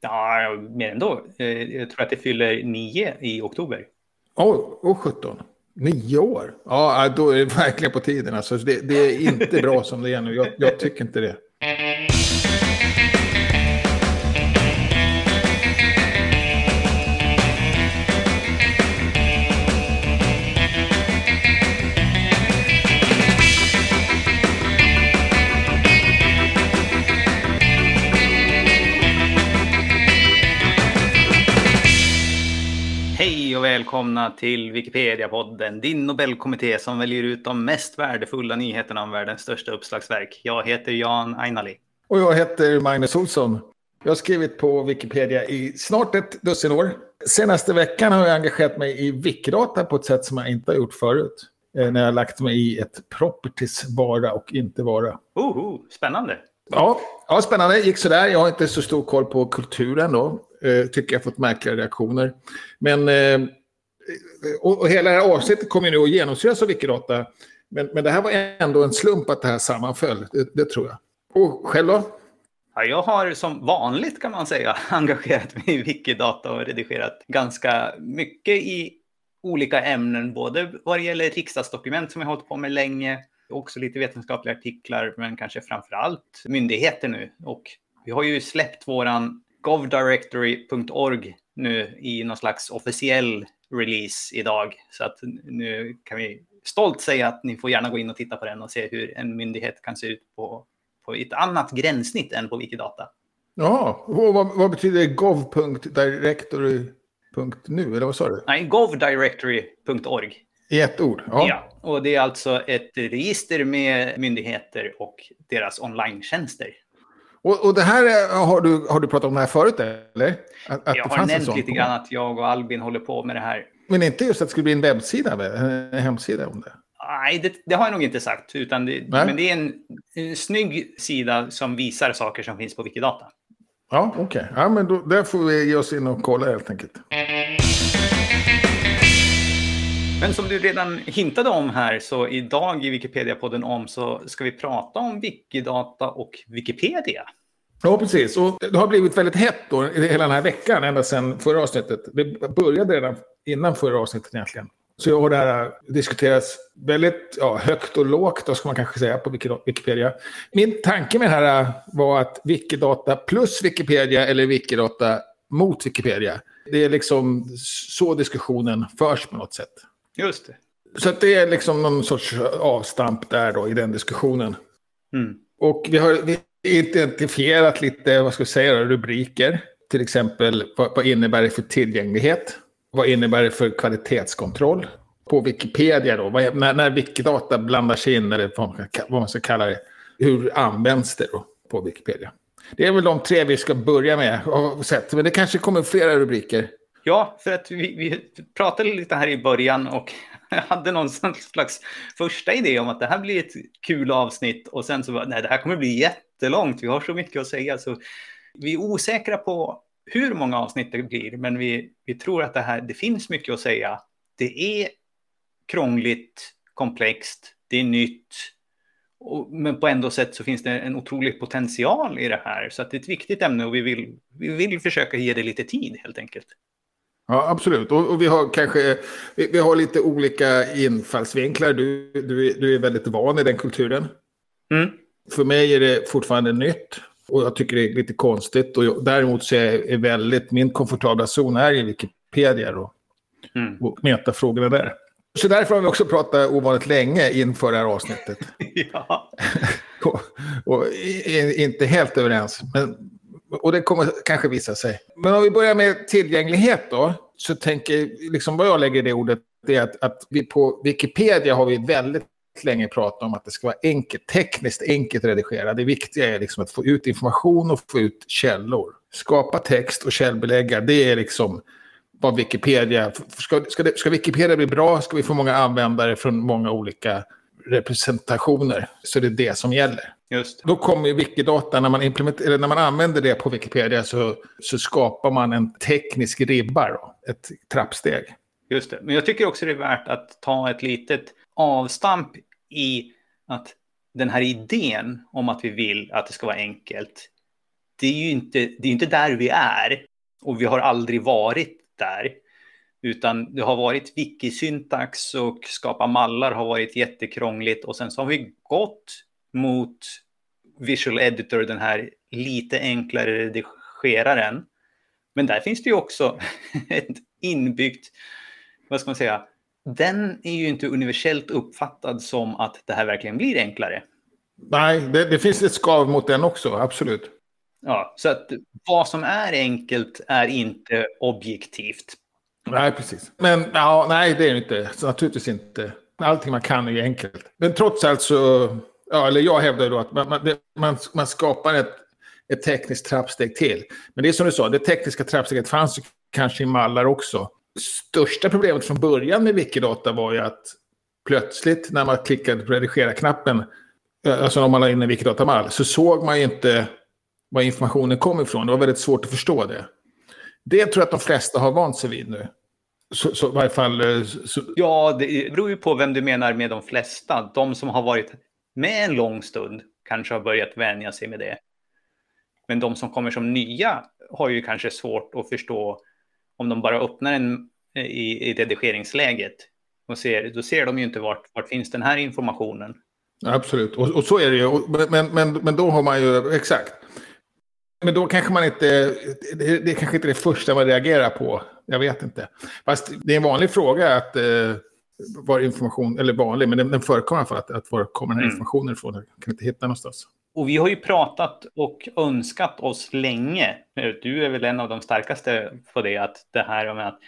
Ja, mer ändå. Eh, jag tror att det fyller nio i oktober. Oj, oh, och 17. Nio år? Ja, då är det verkligen på tiden. Alltså, det, det är inte bra som det är nu. Jag, jag tycker inte det. Välkomna till Wikipedia-podden, din Nobelkommitté som väljer ut de mest värdefulla nyheterna om världens största uppslagsverk. Jag heter Jan Ainali. Och jag heter Magnus Olsson. Jag har skrivit på Wikipedia i snart ett dussin år. Senaste veckan har jag engagerat mig i Wikidata på ett sätt som jag inte har gjort förut. Eh, när jag har lagt mig i ett properties vara och inte vara. Oho, spännande! Ja, ja, spännande. Gick sådär. Jag har inte så stor koll på kulturen då. Eh, tycker jag fått märkliga reaktioner. Men, eh, och, och, hela det här avsnittet kommer nu att genomsyras av Wikidata. Men, men det här var ändå en slump att det här sammanföll. Det, det tror jag. Och själv då? Ja, jag har som vanligt kan man säga engagerat mig i Wikidata och redigerat ganska mycket i olika ämnen, både vad det gäller riksdagsdokument som jag har hållit på med länge, också lite vetenskapliga artiklar, men kanske framför allt myndigheter nu. Och vi har ju släppt våran govdirectory.org nu i någon slags officiell release idag. Så att nu kan vi stolt säga att ni får gärna gå in och titta på den och se hur en myndighet kan se ut på, på ett annat gränssnitt än på Wikidata. Ja, och vad, vad betyder gov.directory.nu, eller vad sa du? Nej, govdirectory.org. I ett ord? Ja. ja. Och det är alltså ett register med myndigheter och deras online-tjänster. Och, och det här har du, har du pratat om det här förut, eller? Att, att jag har nämnt lite grann att jag och Albin håller på med det här. Men inte just att det skulle bli en webbsida, en hemsida om det? Nej, det, det har jag nog inte sagt. Utan det, men det är en, en snygg sida som visar saker som finns på Wikidata. Ja, okej. Okay. Ja, men då, där får vi ge oss in och kolla helt enkelt. Men som du redan hintade om här så idag i Wikipedia-podden om så ska vi prata om Wikidata och Wikipedia. Ja, precis. Och det har blivit väldigt hett då hela den här veckan, ända sedan förra avsnittet. Det började redan innan förra avsnittet egentligen. Så jag har det här diskuterats väldigt ja, högt och lågt, då ska man kanske säga, på Wikipedia. Min tanke med det här var att Wikidata plus Wikipedia eller Wikidata mot Wikipedia. Det är liksom så diskussionen förs på något sätt. Just det. Så det är liksom någon sorts avstamp där då i den diskussionen. Mm. Och vi har identifierat lite, vad ska vi säga, rubriker. Till exempel, vad, vad innebär det för tillgänglighet? Vad innebär det för kvalitetskontroll? På Wikipedia då, vad, när, när Wikidata blandar sig in, eller vad man ska kalla det, hur används det då på Wikipedia? Det är väl de tre vi ska börja med, men det kanske kommer flera rubriker. Ja, för att vi, vi, pratade lite här i början och jag hade någon slags första idé om att det här blir ett kul avsnitt och sen så var nej, det här kommer bli jättelångt. Vi har så mycket att säga så vi är osäkra på hur många avsnitt det blir, men vi, vi tror att det här, det finns mycket att säga. Det är krångligt, komplext, det är nytt, och, men på ändå sätt så finns det en otrolig potential i det här. Så att det är ett viktigt ämne och vi vill, vi vill försöka ge det lite tid helt enkelt. Ja, absolut. Och, och, vi har kanske vi, vi, har lite olika infallsvinklar. Du, du, du är väldigt van i den kulturen. Mm. För mig är det fortfarande nytt. Och jag tycker det är lite konstigt. Och jag, däremot så är jag väldigt, min komfortabla zon är i Wikipedia då. Mm. Och metafrågorna där. Så därför har vi också pratat ovanligt länge inför det här avsnittet. ja. och, och, inte helt överens. Men och det kommer kanske visa sig. Men om vi börjar med tillgänglighet då. Så tänker, liksom vad jag lägger i det ordet, det är att, att vi på Wikipedia har vi väldigt länge pratat om att det ska vara enkelt, tekniskt enkelt redigera. Det viktiga är liksom att få ut information och få ut källor. Skapa text och källbelägga, det är liksom vad Wikipedia... Ska, ska, det, ska Wikipedia bli bra ska vi få många användare från många olika representationer. Så det är det som gäller. Just. Då kommer Wikidata, när man, eller när man använder det på Wikipedia så, så skapar man en teknisk ribba, då, ett trappsteg. Just det, men jag tycker också det är värt att ta ett litet avstamp i att den här idén om att vi vill att det ska vara enkelt det är ju inte, det är inte där vi är. Och vi har aldrig varit där. Utan det har varit wiki-syntax och skapa mallar har varit jättekrångligt. Och sen så har vi gått mot Visual Editor, den här lite enklare redigeraren. Men där finns det ju också ett inbyggt, vad ska man säga, den är ju inte universellt uppfattad som att det här verkligen blir enklare. Nej, det, det finns ett skav mot den också, absolut. Ja, så att vad som är enkelt är inte objektivt. Nej, precis. Men ja, nej, det är det inte. Så naturligtvis inte. Allting man kan är ju enkelt. Men trots allt så, ja, eller jag hävdar ju då att man, man, man, man skapar ett, ett tekniskt trappsteg till. Men det är som du sa, det tekniska trappsteget fanns ju kanske i mallar också. Största problemet från början med Wikidata var ju att plötsligt när man klickade på redigera-knappen, eh, alltså om man la in en Wikidata-mall, så såg man ju inte var informationen kom ifrån. Det var väldigt svårt att förstå det. Det tror jag att de flesta har vant sig vid nu. Så, så i varje fall... Eh, så... Ja, det beror ju på vem du menar med de flesta. De som har varit med en lång stund kanske har börjat vänja sig med det. Men de som kommer som nya har ju kanske svårt att förstå om de bara öppnar en i, i redigeringsläget. Och ser, då ser de ju inte vart, vart finns den här informationen. Absolut, och, och så är det ju. Men, men, men då har man ju, exakt. Men då kanske man inte, det, det kanske inte är det första man reagerar på. Jag vet inte. Fast det är en vanlig fråga att eh, var information, eller vanlig, men den, den förekommer i alla fall, att, att var kommer den här mm. informationen ifrån? Jag kan inte hitta någonstans. Och vi har ju pratat och önskat oss länge, du är väl en av de starkaste på det, att det här med att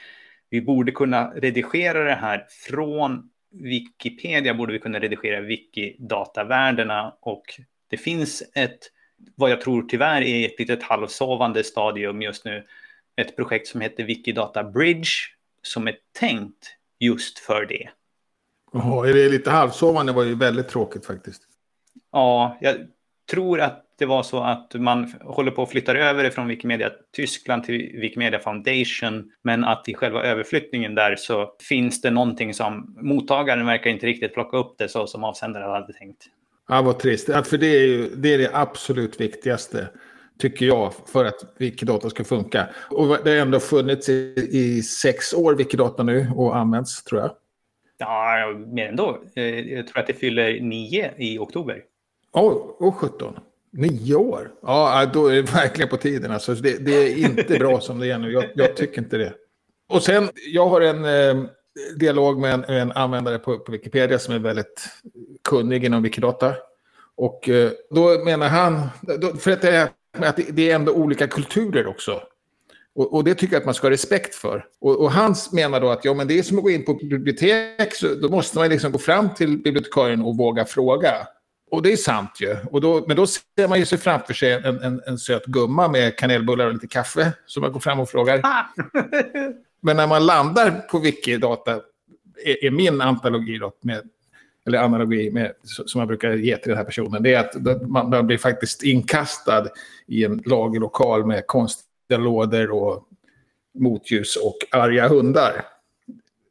vi borde kunna redigera det här från Wikipedia, borde vi kunna redigera wikidatavärdena och det finns ett vad jag tror tyvärr är ett litet halvsovande stadium just nu. Ett projekt som heter Wikidata Bridge som är tänkt just för det. Jaha, är det lite halvsovande var ju väldigt tråkigt faktiskt. Ja, jag tror att det var så att man håller på att flytta över det från Wikimedia Tyskland till Wikimedia Foundation. Men att i själva överflyttningen där så finns det någonting som mottagaren verkar inte riktigt plocka upp det så som avsändaren hade tänkt. Ja, vad trist. För det är ju det, är det absolut viktigaste, tycker jag, för att Wikidata ska funka. Och det har ändå funnits i, i sex år, Wikidata nu, och används, tror jag. Ja, mer ändå. Eh, jag tror att det fyller nio i oktober. Åh, oh, oh, 17. Nio år? Ja, då är det verkligen på tiden. Alltså, det, det är inte bra som det är nu. Jag, jag, tycker inte det. Och sen, jag har en... Eh, dialog med en, en användare på, på, Wikipedia som är väldigt kunnig inom Wikidata. Och eh, då menar han, då, för att, det är, att det är ändå olika kulturer också. Och, och, det tycker jag att man ska ha respekt för. Och, och han menar då att ja, men det är som att gå in på bibliotek, så då måste man liksom gå fram till bibliotekarien och våga fråga. Och det är sant ju. Och då, men då ser man ju sig framför sig en, en, en söt gumma med kanelbullar och lite kaffe som man går fram och frågar. Men när man landar på Wikidata är, är min antologi då, med, eller analogi med, som man brukar ge till den här personen, det är att man, man blir faktiskt inkastad i en lagerlokal med konstiga lådor och motljus och arga hundar.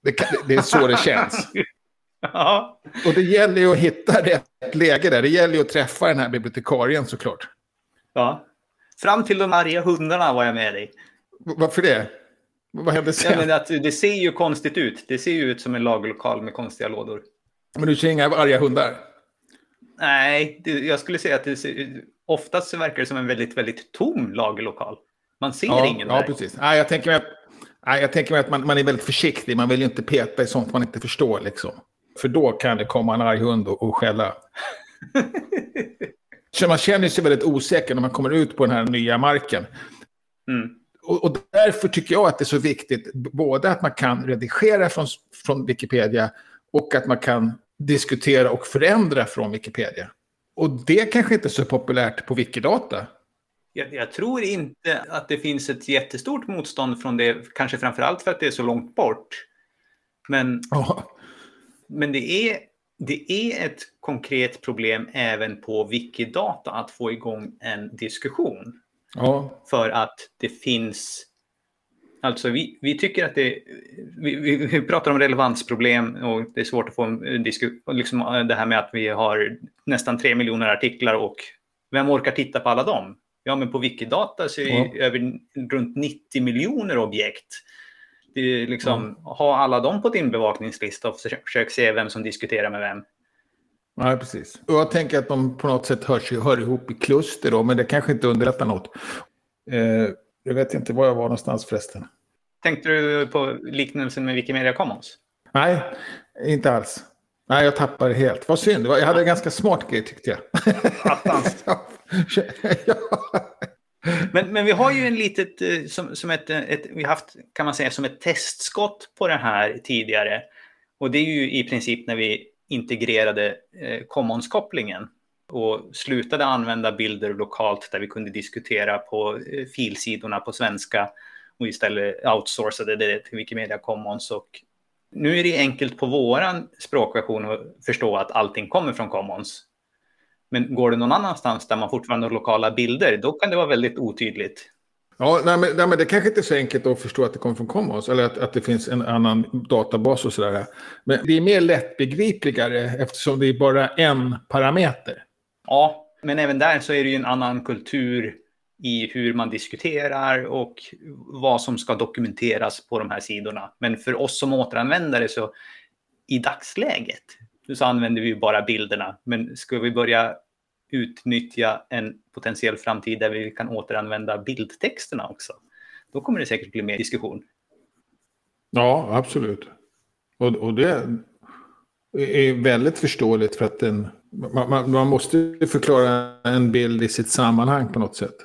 Det, det är så det känns. Ja. Och det gäller ju att hitta rätt läge där. Det gäller ju att träffa den här bibliotekarien såklart. Ja. Fram till de arga hundarna var jag med dig. Varför det? Vad hände sen? Ja, men att det ser ju konstigt ut. Det ser ju ut som en lagerlokal med konstiga lådor. Men du ser inga arga hundar? Nej, det, jag skulle säga att det ser, oftast verkar det som en väldigt, väldigt tom lagerlokal. Man ser ja, ingen ja, där. Precis. Nej, jag tänker mig att, nej, jag tänker mig att man, man, är väldigt försiktig. Man vill ju inte peta i sånt man inte förstår. Liksom. För då kan det komma en arg hund och, och skälla. Så man känner sig väldigt osäker när man kommer ut på den här nya marken. Mm och, och, därför tycker jag att det är så viktigt både att man kan redigera från, från Wikipedia och att man kan diskutera och förändra från Wikipedia. Och det kanske inte är så populärt på Wikidata. Jag, jag, tror inte att det finns ett jättestort motstånd från det, kanske framför allt för att det är så långt bort. Men, oh. men det, är, det är ett konkret problem även på Wikidata att få igång en diskussion. Ja. För att det finns... Alltså vi, vi tycker att det... Vi, vi, pratar om relevansproblem och det är svårt att få en diskussion. Liksom det här med att vi har nästan tre miljoner artiklar och vem orkar titta på alla dem? Ja, men på Wikidata så är det ja. över runt 90 miljoner objekt. Det är liksom, mm. Ha alla dem på din bevakningslista och försök se vem som diskuterar med vem. Ja, precis. Och jag tänker att de på något sätt hör, hör ihop i kluster då, men det kanske inte underlättar något. Eh, jag vet inte var jag var någonstans förresten. Tänkte du på liknelsen med Wikimedia Commons? Nej, inte alls. Nej, jag tappade helt. Vad synd. Jag hade en ganska smart grej tyckte jag. Attans. ja. Men, men vi har ju en litet, eh, som, som ett, ett, vi haft, kan man säga, som ett testskott på det här tidigare. Och det är ju i princip när vi integrerade eh, commons-kopplingen och slutade använda bilder lokalt där vi kunde diskutera på eh, filsidorna på svenska och istället outsourcade det till Wikimedia Commons. Och nu är det enkelt på våran språkversion att förstå att allting kommer från Commons. Men går det någon annanstans där man fortfarande har lokala bilder, då kan det vara väldigt otydligt. Ja, nej, men, nej, men det kanske inte är så enkelt att förstå att det kommer från Commons eller att, att det finns en annan databas och sådär. Men det är mer lättbegripligare eftersom det är bara en parameter. Ja, men även där så är det ju en annan kultur i hur man diskuterar och vad som ska dokumenteras på de här sidorna. Men för oss som återanvändare så i dagsläget så använder vi bara bilderna. Men ska vi börja utnyttja en potentiell framtid där vi kan återanvända bildtexterna också, då kommer det säkert bli mer diskussion. Ja, absolut. Och, och det är väldigt förståeligt för att den, man, man, man måste förklara en bild i sitt sammanhang på något sätt.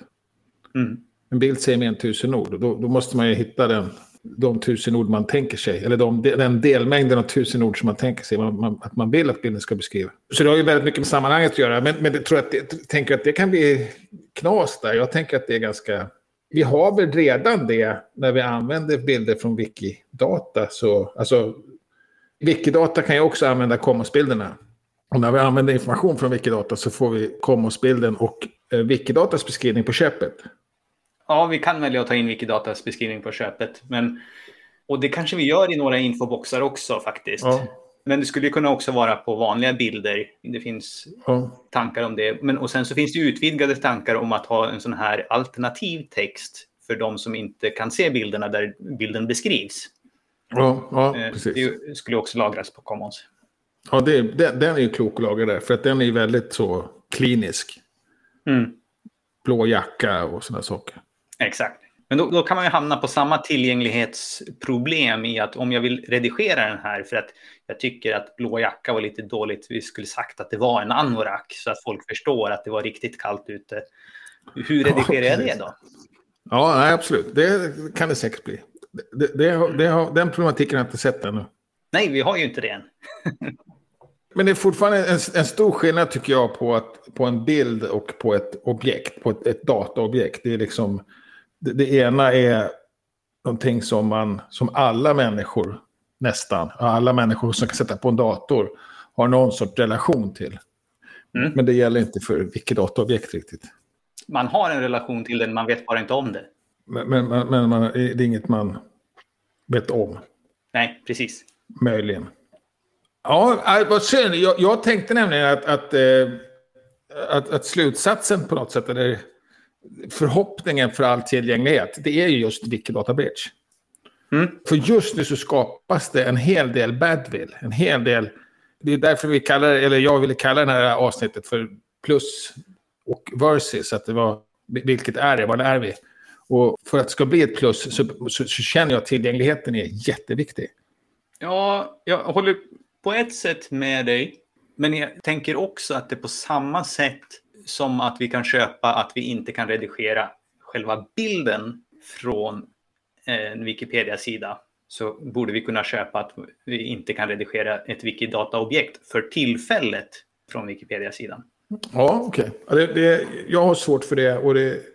Mm. En bild säger mer än tusen ord. Då, då måste man ju hitta den, de tusen ord man tänker sig. Eller de, den delmängden av tusen ord som man tänker sig man, man, att man vill att bilden ska beskriva. Så det har ju väldigt mycket med sammanhanget att göra. Men, men det, tror att det, tänker att det kan bli knas där. Jag tänker att det är ganska... Vi har väl redan det när vi använder bilder från Wikidata. Så, alltså, Wikidata kan ju också använda commonsbilderna. Och när vi använder information från Wikidata så får vi commonsbilden och eh, Wikidatas beskrivning på köpet. Ja, vi kan välja att ta in Wikidatas beskrivning på köpet. Men, och det kanske vi gör i några infoboxar också faktiskt. Ja. Men det skulle kunna också vara på vanliga bilder. Det finns ja. tankar om det. Men, och sen så finns det utvidgade tankar om att ha en sån här alternativ text för de som inte kan se bilderna där bilden beskrivs. Ja, ja eh, precis. Det skulle också lagras på Commons. Ja, det, den, den är ju klok att lagra där, för att den är väldigt så klinisk. Mm. Blå jacka och sådana saker. Exakt. Men då, då, kan man ju hamna på samma tillgänglighetsproblem i att om jag vill redigera den här för att jag tycker att blå jacka var lite dåligt, vi skulle sagt att det var en anorak så att folk förstår att det var riktigt kallt ute. Hur redigerar jag det då? Ja, nej, absolut. Det kan det säkert bli. Det, det, det, den problematiken har jag inte sett ännu. Nej, vi har ju inte det än. Men det är fortfarande en, en, stor skillnad tycker jag på, att, på en bild och på ett objekt, på ett, ett dataobjekt. Det är liksom det, det, ena är någonting som, man, som alla människor, nästan, alla människor som kan sätta på en dator har någon sorts relation till. Mm. Men det gäller inte för vilket dataobjekt riktigt. Man har en relation till den, man vet bara inte om det. Men, men, men man, det är inget man vet om. Nej, precis. Möjligen. Ja, äh, vad synd. Jag, jag tänkte nämligen att, att, eh, att, att, slutsatsen på något sätt, eller förhoppningen för all tillgänglighet, det är ju just Wikidata Bridge. Mm. För just nu så skapas det en hel del badwill, en hel del... Det är därför vi kallar, eller jag ville kalla det här avsnittet för plus och versus, att det var vilket är det, vad är vi? Och för att det ska bli ett plus så, så, så känner jag att tillgängligheten är jätteviktig. Ja, jag håller på ett sätt med dig. Men jag tänker också att det på samma sätt som att vi kan köpa att vi inte kan redigera själva bilden från en Wikipedia-sida så borde vi kunna köpa att vi inte kan redigera ett Wikidata-objekt för tillfället från Wikipedia-sidan. Ja, okej. Okay. jag har svårt för det och det,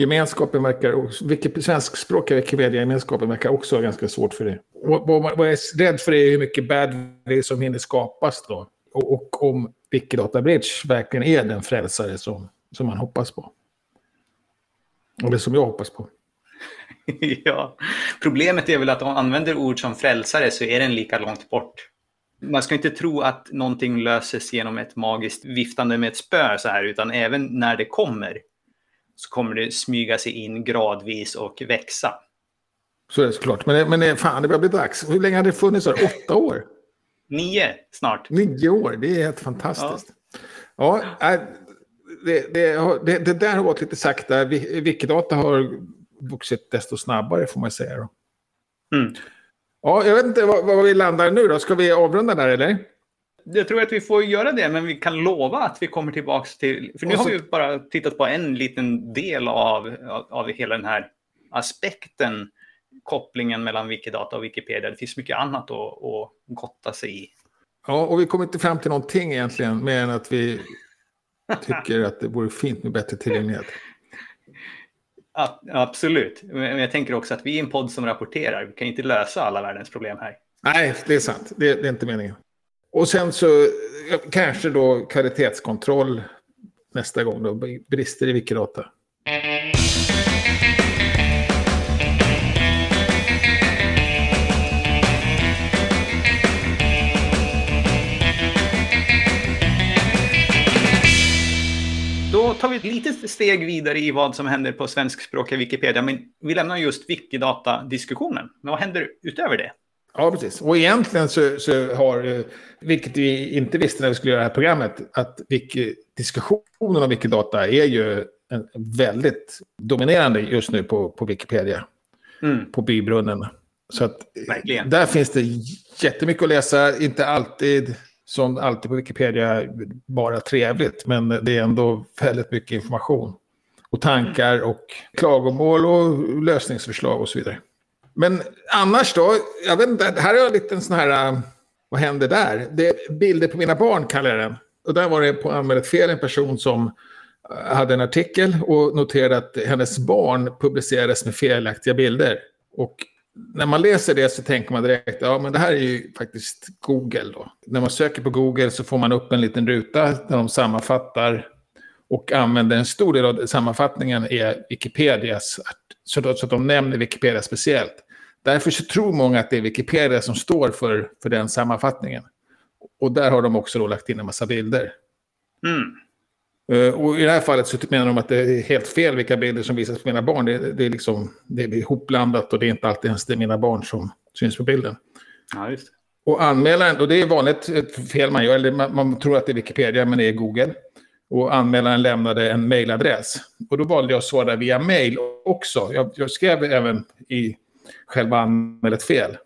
gemenskapen verkar, svenskspråkiga Wikimedia-gemenskapen verkar också ganska svårt för det. Och vad jag är rädd för är hur mycket bad det som hinner skapas då. Och, och om Wikidata Bridge verkligen är den frälsare som, som man hoppas på. Eller som jag hoppas på. ja, problemet är väl att om man använder ord som frälsare så är den lika långt bort. Man ska inte tro att någonting löses genom ett magiskt viftande med ett spö så här, utan även när det kommer så kommer det smyga sig in gradvis och växa. Så är det såklart. Men, men fan, det börjar bli dags. Hur länge har det funnits? Åtta år? Nio snart. Nio år, det är helt fantastiskt. Ja, ja äh, det, det, det, det, där har gått lite sakta. Wikidata har vuxit desto snabbare får man säga. Mm. Ja, jag vet inte var, var, vi landar nu då. Ska vi avrunda där eller? Jag tror att vi får göra det, men vi kan lova att vi kommer tillbaka till... För nu så... har vi bara tittat på en liten del av, av hela den här aspekten, kopplingen mellan Wikidata och Wikipedia. Det finns mycket annat att, att gotta sig i. Ja, och vi kommer inte fram till någonting egentligen, mer än att vi tycker att det vore fint med bättre tillgänglighet. Absolut. Men jag tänker också att vi är en podd som rapporterar. Vi kan inte lösa alla världens problem här. Nej, det är sant. Det, det är inte meningen. Och sen så eh, kanske då kvalitetskontroll nästa gång då, brister i Wikidata. Då tar vi ett litet steg vidare i vad som händer på svenskspråkiga Wikipedia, men vi lämnar just Wikidata-diskussionen. Men vad händer utöver det? Ja, precis. Och egentligen så, så, har, vilket vi inte visste när vi skulle göra det här programmet, att wiki, diskussionen om Wikidata är ju en, väldigt dominerande just nu på, på Wikipedia. Mm. På bybrunnen. Så att Verkligen. där finns det jättemycket att läsa, inte alltid som alltid på Wikipedia bara trevligt, men det är ändå väldigt mycket information. Och tankar och klagomål och lösningsförslag och så vidare. Men annars då, jag vet inte, här har jag lite en sån här, äh, vad händer där? Det är bilder på mina barn kallar jag den. Och där var det på anmälet fel en person som äh, hade en artikel och noterade att hennes barn publicerades med felaktiga bilder. Och när man läser det så tänker man direkt, ja men det här är ju faktiskt Google då. När man söker på Google så får man upp en liten ruta där de sammanfattar och använder en stor del av sammanfattningen är Wikipedias, så att de nämner Wikipedia speciellt. Därför så tror många att det är Wikipedia som står för, för den sammanfattningen. Och där har de också då lagt in en massa bilder. Mm. Uh, och i det här fallet så menar de att det är helt fel vilka bilder som visas på mina barn. Det, det är liksom det är ihopblandat och det är inte alltid ens det mina barn som syns på bilden. Ja, just. Och anmälaren, och det är vanligt fel man gör, eller man, man, tror att det är Wikipedia men det är Google. Och anmälaren lämnade en mejladress. Och då valde jag att svara via mejl också. Jag, jag skrev även i själva anmälet fel.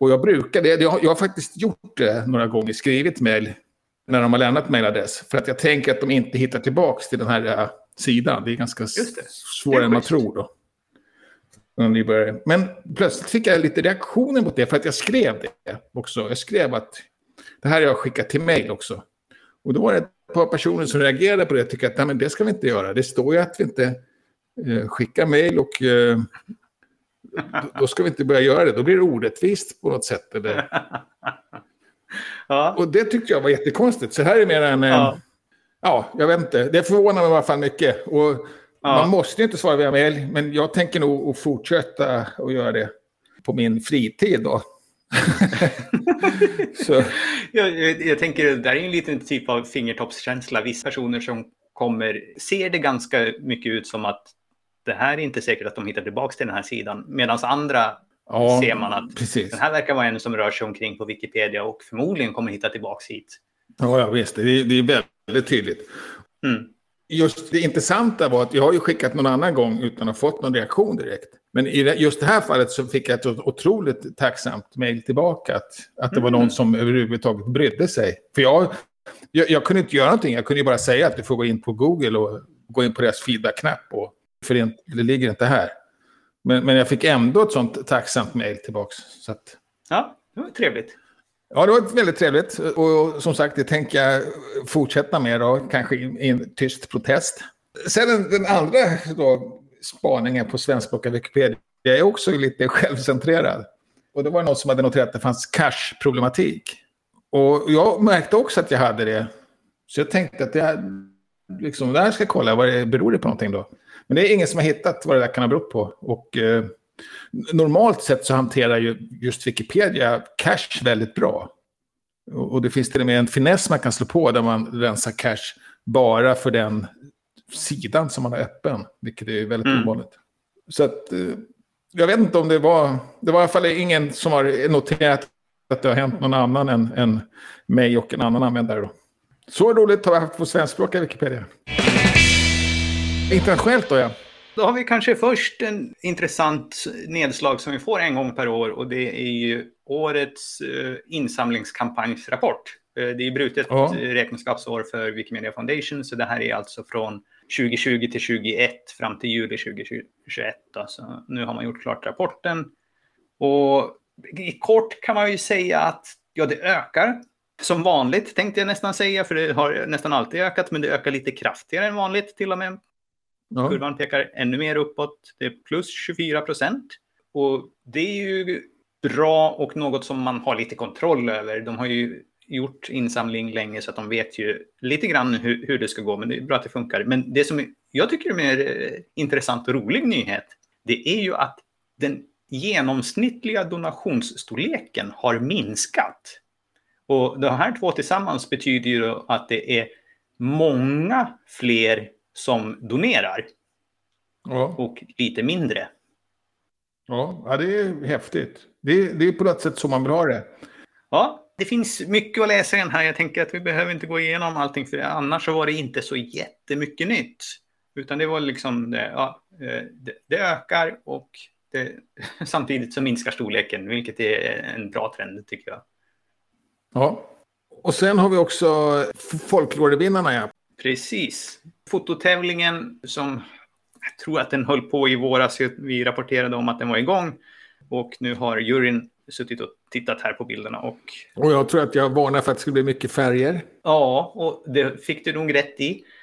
Och jag brukar, det, jag, jag har faktiskt gjort det några gånger, skrivit mejl när de har lämnat mejladress. För att jag tänker att de inte hittar tillbaka till den här uh, sidan. Det är ganska svårare än man tror då. Men plötsligt fick jag lite reaktioner mot det för att jag skrev det också. Jag skrev att det här har jag skickat till mejl också. Och då var det par personer som reagerade på det tyckte att Nej, men det ska vi inte göra. Det står ju att vi inte eh, skickar mejl och eh, då ska vi inte börja göra det. Då blir det orättvist på något sätt. Eller? Ja. Och det tyckte jag var jättekonstigt. Så här är mer en... Ja. ja, jag vet inte. Det förvånar mig i alla fall mycket. Och ja. Man måste inte svara via mejl, men jag tänker nog fortsätta att göra det på min fritid då. Jag, jag, jag, tänker, det där är en liten typ av fingertoppskänsla. Vissa personer som kommer ser det ganska mycket ut som att det här är inte säkert att de hittar tillbaka till den här sidan. Medan andra ja, ser man att precis. den här verkar vara en som rör sig omkring på Wikipedia och förmodligen kommer hitta tillbaka hit. Ja, ja visst. Det är, det är väldigt tydligt. Mm. Just det intressanta var att jag har ju skickat någon annan gång utan att ha fått någon reaktion direkt. Men i just det här fallet så fick jag ett otroligt tacksamt mejl tillbaka. Att, att det var någon mm. som överhuvudtaget brydde sig. För jag, jag, jag, kunde inte göra någonting. Jag kunde ju bara säga att du får gå in på Google och gå in på deras feedback-knapp. För det, det ligger inte här. Men, men jag fick ändå ett sånt tacksamt mejl tillbaka. Så att... Ja, det var trevligt. Ja, det var väldigt trevligt. Och som sagt, det tänker jag fortsätta med då, kanske i en tyst protest. Sen den, andra då, spaningen på svenskspråkiga Wikipedia är också lite självcentrerad. Och det var någon som hade noterat att det fanns cash-problematik. Och jag märkte också att jag hade det. Så jag tänkte att jag, liksom, där ska jag kolla, vad det beror det på någonting då? Men det är ingen som har hittat vad det där kan ha berott på. Och eh, normalt sett så hanterar ju just Wikipedia cache väldigt bra. Och, det finns till och med en finess man kan slå på där man rensar cache bara för den sidan som man har öppen, vilket är väldigt mm. ovanligt. Så att, eh, jag vet inte om det var, det var i alla fall ingen som har noterat att det har hänt någon annan än, än mig och en annan användare. Då. Så roligt har vi haft på svenskspråkiga Wikipedia. Internationellt då ja. Då har vi kanske först en intressant nedslag som vi får en gång per år och det är ju årets uh, insamlingskampanjsrapport. Uh, det är brutet ja. räkenskapsår för Wikimedia Foundation så det här är alltså från 2020 till 2021 fram till juli 2021. Så nu har man gjort klart rapporten. Och i kort kan man ju säga att ja, det ökar. Som vanligt tänkte jag nästan säga, för det har nästan alltid ökat, men det ökar lite kraftigare än vanligt till och med. Ja. Kurvan pekar ännu mer uppåt. Det är plus 24 procent. Och det är ju bra och något som man har lite kontroll över. De har ju gjort insamling länge så att de vet ju lite grann hur, hur det ska gå, men det är bra att det funkar. Men det som jag tycker är mer eh, intressant och rolig nyhet, det är ju att den genomsnittliga donationsstorleken har minskat. Och de här två tillsammans betyder ju att det är många fler som donerar. Ja. Och lite mindre. Ja, det är häftigt. Det är, det är på något sätt så man vill ha det. Ja, det finns mycket att läsa i den här. Jag tänker att vi behöver inte gå igenom allting, för annars så var det inte så jättemycket nytt. Utan det var liksom, ja, eh, det, det ökar och det, samtidigt så minskar storleken, vilket är en bra trend tycker jag. Ja, och sen har vi också folklorevinnarna. Ja. Precis. Fototävlingen som jag tror att den höll på i våras. Vi rapporterade om att den var igång. Och nu har juryn suttit och tittat här på bilderna. Och, och jag tror att jag varnar för att det skulle bli mycket färger. Ja, och det fick du nog rätt i.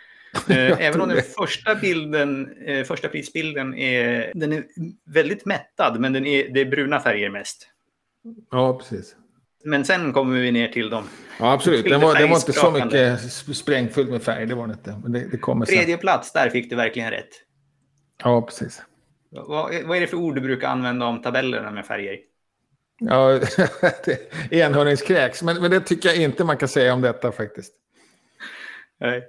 Eh, även om den första bilden, eh, första prisbilden är, den är väldigt mättad, men den är, det är bruna färger mest. Ja, precis. Men sen kommer vi ner till dem. Ja, absolut. Den var, den var inte så mycket sprängfullt med färg, det var den inte. Men det, det kommer Tredje sen. plats, där fick du verkligen rätt. Ja, precis. Vad, vad är det för ord du brukar använda om tabellerna med färger? Ja, enhörningskräks. Men, men det tycker jag inte man kan säga om detta faktiskt. Nej.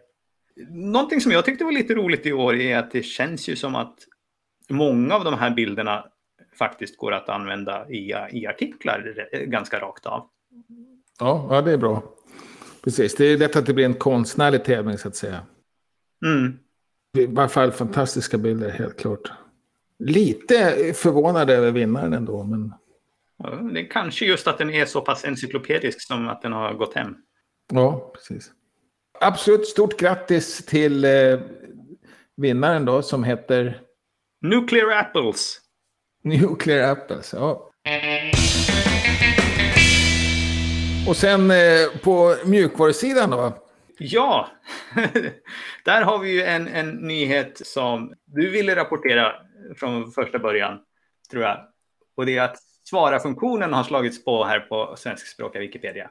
Någonting som jag tyckte var lite roligt i år är att det känns ju som att många av de här bilderna faktiskt går att använda i, i artiklar ganska rakt av. Ja, ja, det är bra. Precis, det är lätt att det blir en konstnärlig tävling så att säga. Mm. I varje fall fantastiska bilder, helt klart. Lite förvånad över vinnaren ändå, men... Ja, det är kanske just att den är så pass encyklopedisk som att den har gått hem. Ja, precis. Absolut stort grattis till eh, vinnaren då som heter... Nuclear Apples. Nuclear Apples, ja. Och sen eh, på mjukvarusidan då? Ja, där har vi ju en, en nyhet som du ville rapportera från första början, tror jag. Och det är att svara-funktionen har slagits på här på svenskspråkiga Wikipedia.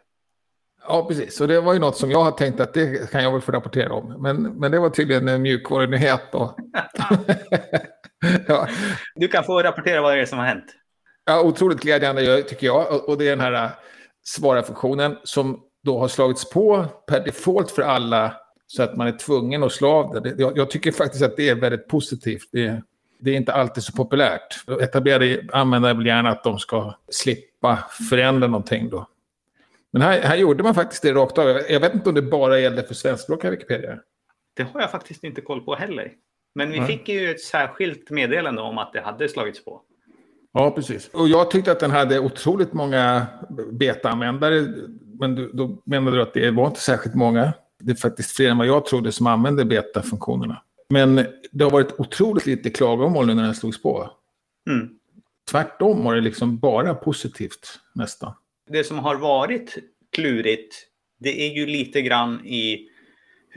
Ja, precis. Och det var ju något som jag har tänkt att det kan jag väl få rapportera om. Men, men det var tydligen en mjukvarunyhet då. ja. Du kan få rapportera vad det är som har hänt. Ja, otroligt glädjande tycker jag. Och det är den här äh, svara-funktionen som då har slagits på per default för alla så att man är tvungen att slå av det. Jag, tycker faktiskt att det är väldigt positivt. Det, det är inte alltid så populärt. Etablerade användare vill gärna att de ska slippa förändra någonting då. Men här, här gjorde man faktiskt det rakt av. Jag vet inte om det bara gällde för svenskspråkiga Wikipedia. Det har jag faktiskt inte koll på heller. Men vi fick ju ett särskilt meddelande om att det hade slagits på. Ja, precis. Och jag tyckte att den hade otroligt många beta-användare. Men du, då menade du att det var inte särskilt många. Det är faktiskt fler än vad jag trodde som använde beta-funktionerna. Men det har varit otroligt lite klagomål nu när den slogs på. Mm. Tvärtom har det liksom bara positivt nästan. Det som har varit klurigt, det är ju lite grann i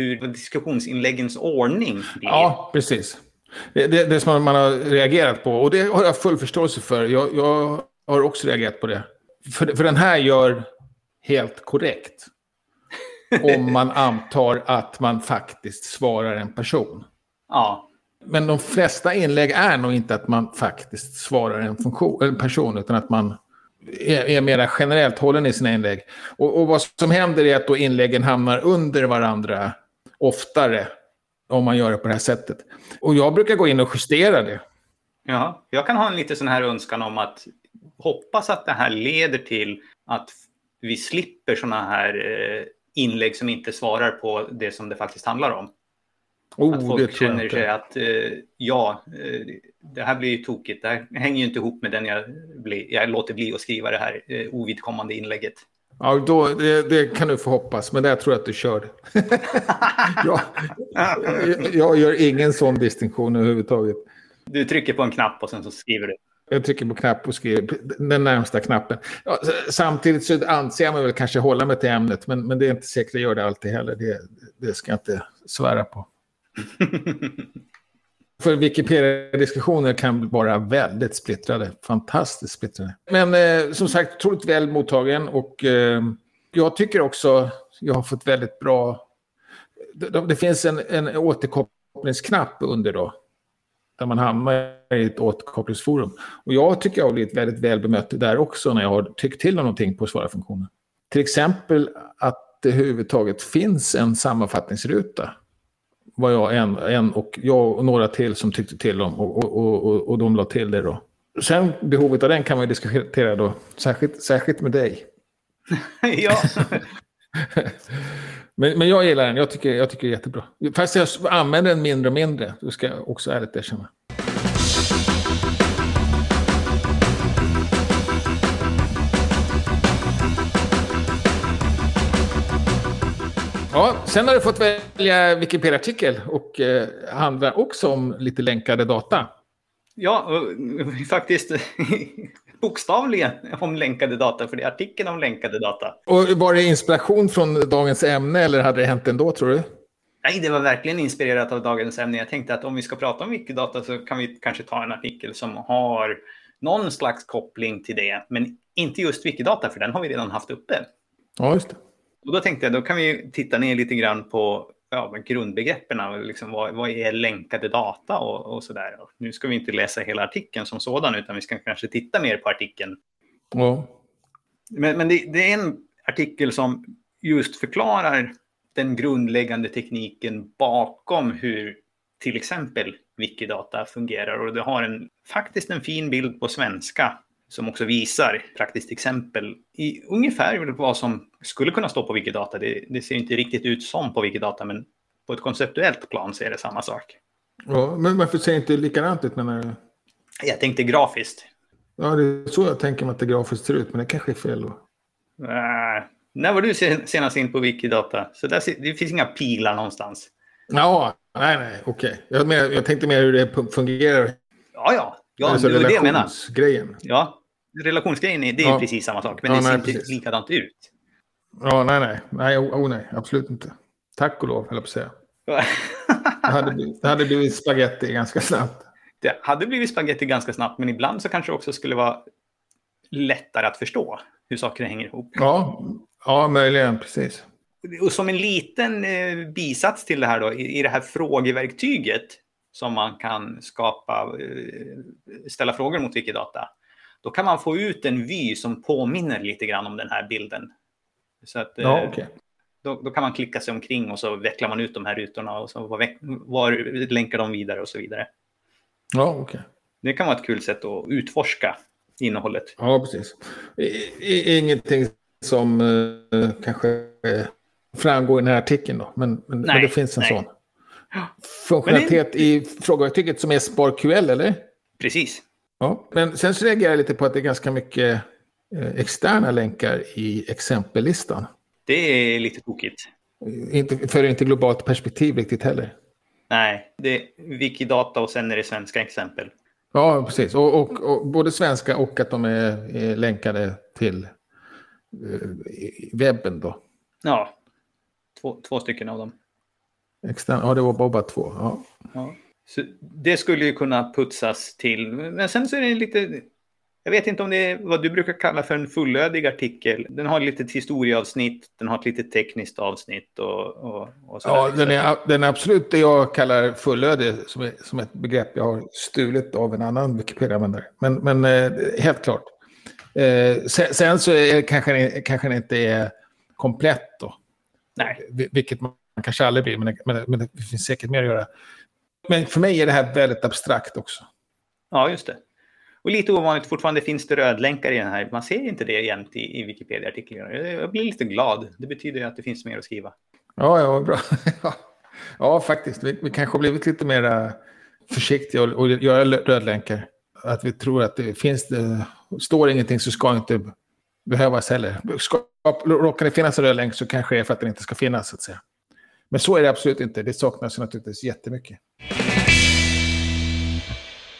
hur diskussionsinläggens ordning blir. Ja, precis. Det, det, det som man har reagerat på, och det har jag full förståelse för. Jag, jag har också reagerat på det. För, för den här gör helt korrekt. om man antar att man faktiskt svarar en person. Ja. Men de flesta inlägg är nog inte att man faktiskt svarar en, funktion, en person, utan att man är, är mer generellt hållen i sina inlägg. Och, och, vad som händer är att då inläggen hamnar under varandra oftare. om man gör det på det här sättet. Och jag brukar gå in och justera det. Ja, jag kan ha en lite sån här önskan om att hoppas att det här leder till att vi slipper såna här eh, inlägg som inte svarar på det som det faktiskt handlar om. Oh, att folk känner sig att eh, ja, eh, det här blir ju tokigt. Det här hänger ju inte ihop med den jag, blir, jag låter bli att skriva det här eh, ovidkommande inlägget. Ja, då, det, det, kan du få hoppas, men där tror jag att du kör. jag, jag gör ingen sån distinktion överhuvudtaget. Du trycker på en knapp och sen så skriver du. Jag trycker på knapp och skriver den närmsta knappen. Ja, samtidigt så anser jag mig väl kanske hålla mig till ämnet, men, men det är inte säkert jag gör det alltid heller. Det, det ska jag inte svära på. För Wikipedia-diskussioner kan vara väldigt splittrade. Fantastiskt splittrade. Men eh, som sagt, otroligt väl mottagen. Och eh, jag tycker också jag har fått väldigt bra... Det, det finns en, en återkopplingsknapp under då. Där man hamnar i ett återkopplingsforum. Och jag tycker jag har blivit väldigt väl bemött där också när jag har tyckt till om någonting på svara-funktionen. Till exempel att det överhuvudtaget finns en sammanfattningsruta var jag en, en och jag och några till som tyckte till om och, och, och, och de la till det då. Sen behovet av den kan man diskutera då, särskilt, särskilt med dig. ja. men, men jag gillar den, jag tycker, jag tycker det är jättebra. Fast jag använder den mindre och mindre, det ska jag också ärligt erkänna. Ja, sen har du fått välja Wikipedia-artikel och eh, handlar också om lite länkade data. Ja, faktiskt bokstavligen om länkade data, för det är artikeln om länkade data. Och var det inspiration från dagens ämne eller hade det hänt ändå, tror du? Nej, det var verkligen inspirerat av dagens ämne. Jag tänkte att om vi ska prata om Wikidata så kan vi kanske ta en artikel som har någon slags koppling till det, men inte just Wikidata, för den har vi redan haft uppe. Ja, just det. Och då tänkte jag, då kan vi titta ner lite grann på ja, grundbegreppen. Liksom, vad, vad är länkade data och, och så där. Nu ska vi inte läsa hela artikeln som sådan, utan vi ska kanske titta mer på artikeln. Ja. Men, men det, det är en artikel som just förklarar den grundläggande tekniken bakom hur till exempel Wikidata fungerar. Och det har en, faktiskt en fin bild på svenska som också visar praktiskt exempel i ungefär vad som skulle kunna stå på Wikidata. Det, det ser inte riktigt ut som på Wikidata, men på ett konceptuellt plan så är det samma sak. Ja, men varför ser inte likadant ut menar du? Jag tänkte grafiskt. Ja, det är så jag tänker mig att det grafiskt ser ut, men det kanske är fel då. Uh, när var du senast in på Wikidata? Så där, det finns inga pilar någonstans. Ja, nej, nej, okej. Okay. Jag, jag tänkte mer hur det fungerar. Ja, ja. Ja, alltså det var det jag menar. Grejen. Ja, relationsgrejen är, det är ja. precis samma sak, men ja, det ser nej, inte precis. likadant ut. Ja, nej, nej. Nej, oh, oh, nej, absolut inte. Tack och lov, höll jag på att säga. det, hade blivit, det hade blivit spaghetti ganska snabbt. Det hade blivit spaghetti ganska snabbt, men ibland så kanske det också skulle vara lättare att förstå hur saker hänger ihop. Ja, ja möjligen, precis. Och som en liten eh, bisats till det här då, i, i det här frågeverktyget som man kan skapa, eh, ställa frågor mot Wikidata, då kan man få ut en vy som påminner lite grann om den här bilden. Så att, ja, okay. då, då, kan man klicka sig omkring och så vecklar man ut de här rutorna och så var, var länkar de vidare och så vidare. Ja, okay. Det kan vara ett kul sätt att utforska innehållet. Ja, precis. Ingenting som uh, kanske framgår i den här artikeln då, men, men, nej, men det finns en nej. sån. Funktionalitet det... i frågeverktyget som är SparQL, eller? Precis. Ja, men sen så reagerar jag lite på att det är ganska mycket eh, externa länkar i exempellistan. Det är lite tokigt. Inte, för inte globalt perspektiv riktigt heller. Nej, det är Wikidata och sen är det svenska exempel. Ja, precis. Och, och, och både svenska och att de är, är länkade till uh, webben då. Ja, två, två stycken av dem. Extern, ja, det var bara två. Ja. ja. Så det skulle ju kunna putsas till. Men sen så är det lite... Jag vet inte om det är vad du brukar kalla för en fullödig artikel. Den har ett litet historieavsnitt, den har ett litet tekniskt avsnitt och, och, och Ja, den är, den är absolut det jag kallar fullödig som, är, som ett begrepp jag har stulit av en annan Wikipedia-användare. Men, men eh, helt klart. Eh, sen, sen, så är, kanske, kanske den inte är komplett då. Nej. Vilket man kanske aldrig blir, men men, men det finns säkert mer att göra. Men för mig är det här väldigt abstrakt också. Ja, just det. Och lite ovanligt, fortfarande finns det rödlänkar i den här. Man ser inte det jämt i, i Wikipedia-artiklarna. Jag blir lite glad. Det betyder att det finns mer att skriva. Ja, ja, bra. ja, faktiskt. Vi, vi kanske har blivit lite mer försiktiga och, och göra rödlänkar. Att vi tror att det finns, det står ingenting så ska inte behövas heller. Ska, råkar det finnas en rödlänk så kanske det är för att den inte ska finnas, så att säga. Men så är det absolut inte. Det saknas naturligtvis jättemycket.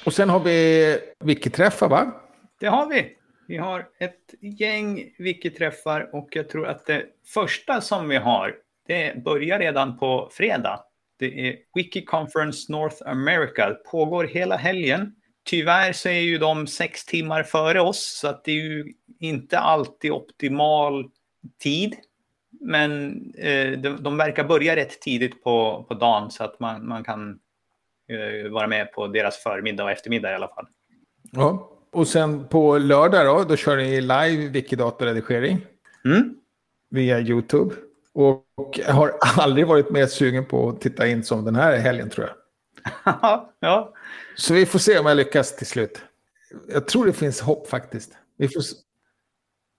Och sen har vi wiki-träffar, va? Det har vi. Vi har ett gäng wiki-träffar och jag tror att det första som vi har, det börjar redan på fredag. Det är Wiki Conference North America. Det pågår hela helgen. Tyvärr så är ju de sex timmar före oss, så att det är ju inte alltid optimal tid. Men eh, de, de verkar börja rätt tidigt på, på dagen så att man, man kan eh, vara med på deras förmiddag och eftermiddag i alla fall. Ja, och sen på lördag då, då kör ni live Wikidata-redigering. Mm. Via YouTube. Och har aldrig varit mer sugen på att titta in som den här helgen tror jag. ja. Så vi får se om jag lyckas till slut. Jag tror det finns hopp faktiskt. Vi får...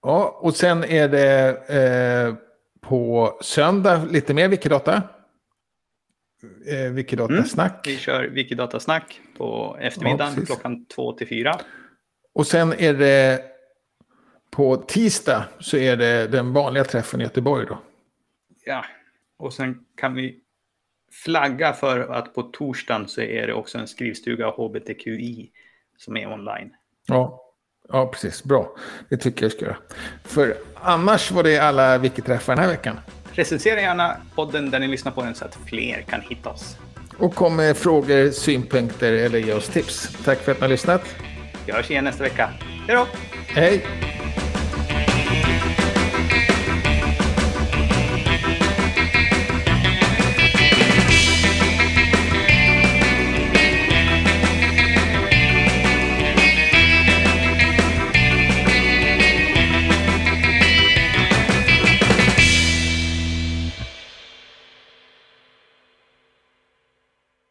Ja, och sen är det eh, på söndag lite mer Wikidata. Eh, Wikidata-snack. Mm. Vi kör Wikidata-snack på eftermiddagen ja, klockan två till fyra. Och sen är det på tisdag så är det den vanliga träffen i Göteborg då. Ja, och sen kan vi flagga för att på torsdagen så är det också en skrivstuga HBTQI som är online. Ja, ja precis. Bra. Det tycker jag ska göra. För annars var det alla Wiki-träffar den här veckan. Recensera gärna podden där ni lyssnar på den så att fler kan hitta oss. Och kom med frågor, synpunkter eller ge oss tips. Tack för att ni har lyssnat. Vi hörs igen nästa vecka. Hej då! Hej!